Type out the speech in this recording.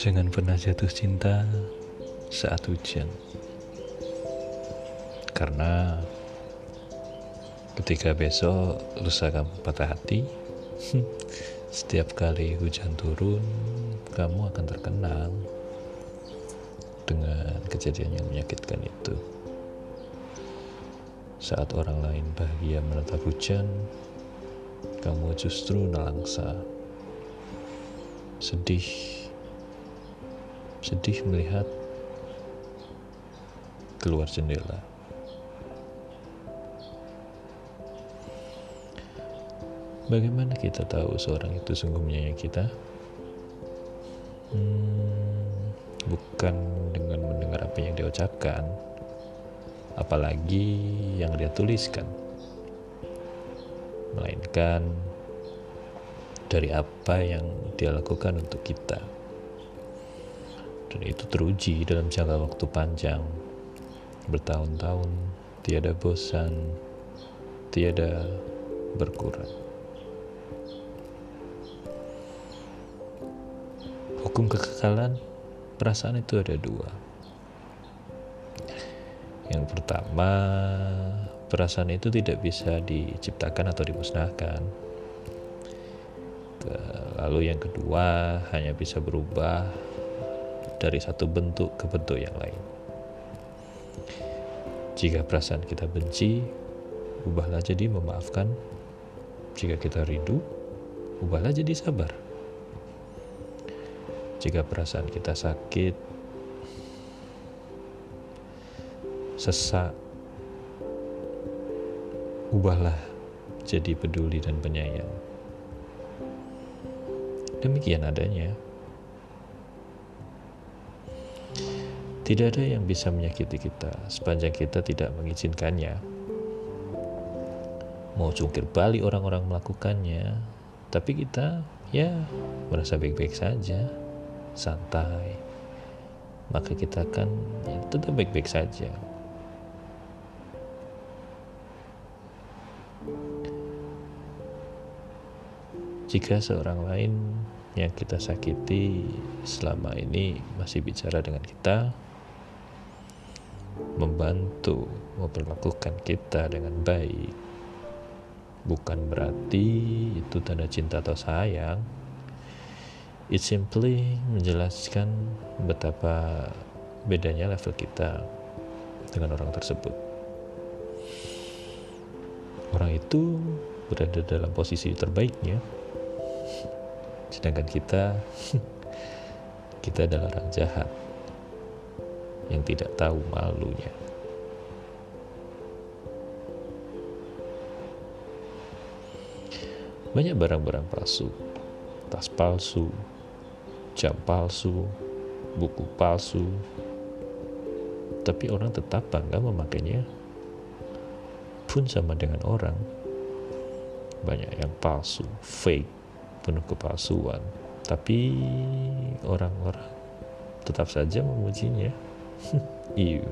Jangan pernah jatuh cinta saat hujan. Karena ketika besok lusa kamu patah hati, setiap kali hujan turun, kamu akan terkenang dengan kejadian yang menyakitkan itu. Saat orang lain bahagia menatap hujan, kamu justru nelangsa, sedih sedih melihat keluar jendela. Bagaimana kita tahu seorang itu sungguh menyayangi kita? Hmm, bukan dengan mendengar apa yang dia ucapkan, apalagi yang dia tuliskan, melainkan dari apa yang dia lakukan untuk kita. Dan itu teruji dalam jangka waktu panjang. Bertahun-tahun tiada bosan tiada berkurang. Hukum kekekalan perasaan itu ada dua yang pertama perasaan itu tidak bisa diciptakan atau dimusnahkan lalu yang kedua hanya bisa berubah dari satu bentuk ke bentuk yang lain. Jika perasaan kita benci, ubahlah jadi memaafkan. Jika kita rindu, ubahlah jadi sabar. Jika perasaan kita sakit, sesak, ubahlah jadi peduli dan penyayang. Demikian adanya. Tidak ada yang bisa menyakiti kita sepanjang kita tidak mengizinkannya. Mau cungkir balik orang-orang melakukannya, tapi kita ya merasa baik-baik saja, santai. Maka kita akan ya, tetap baik-baik saja. Jika seorang lain yang kita sakiti selama ini masih bicara dengan kita, membantu memperlakukan kita dengan baik bukan berarti itu tanda cinta atau sayang. It simply menjelaskan betapa bedanya level kita dengan orang tersebut. Orang itu berada dalam posisi terbaiknya sedangkan kita kita adalah orang jahat yang tidak tahu malunya. Banyak barang-barang palsu, tas palsu, jam palsu, buku palsu, tapi orang tetap bangga memakainya. Pun sama dengan orang, banyak yang palsu, fake, penuh kepalsuan, tapi orang-orang tetap saja memujinya. you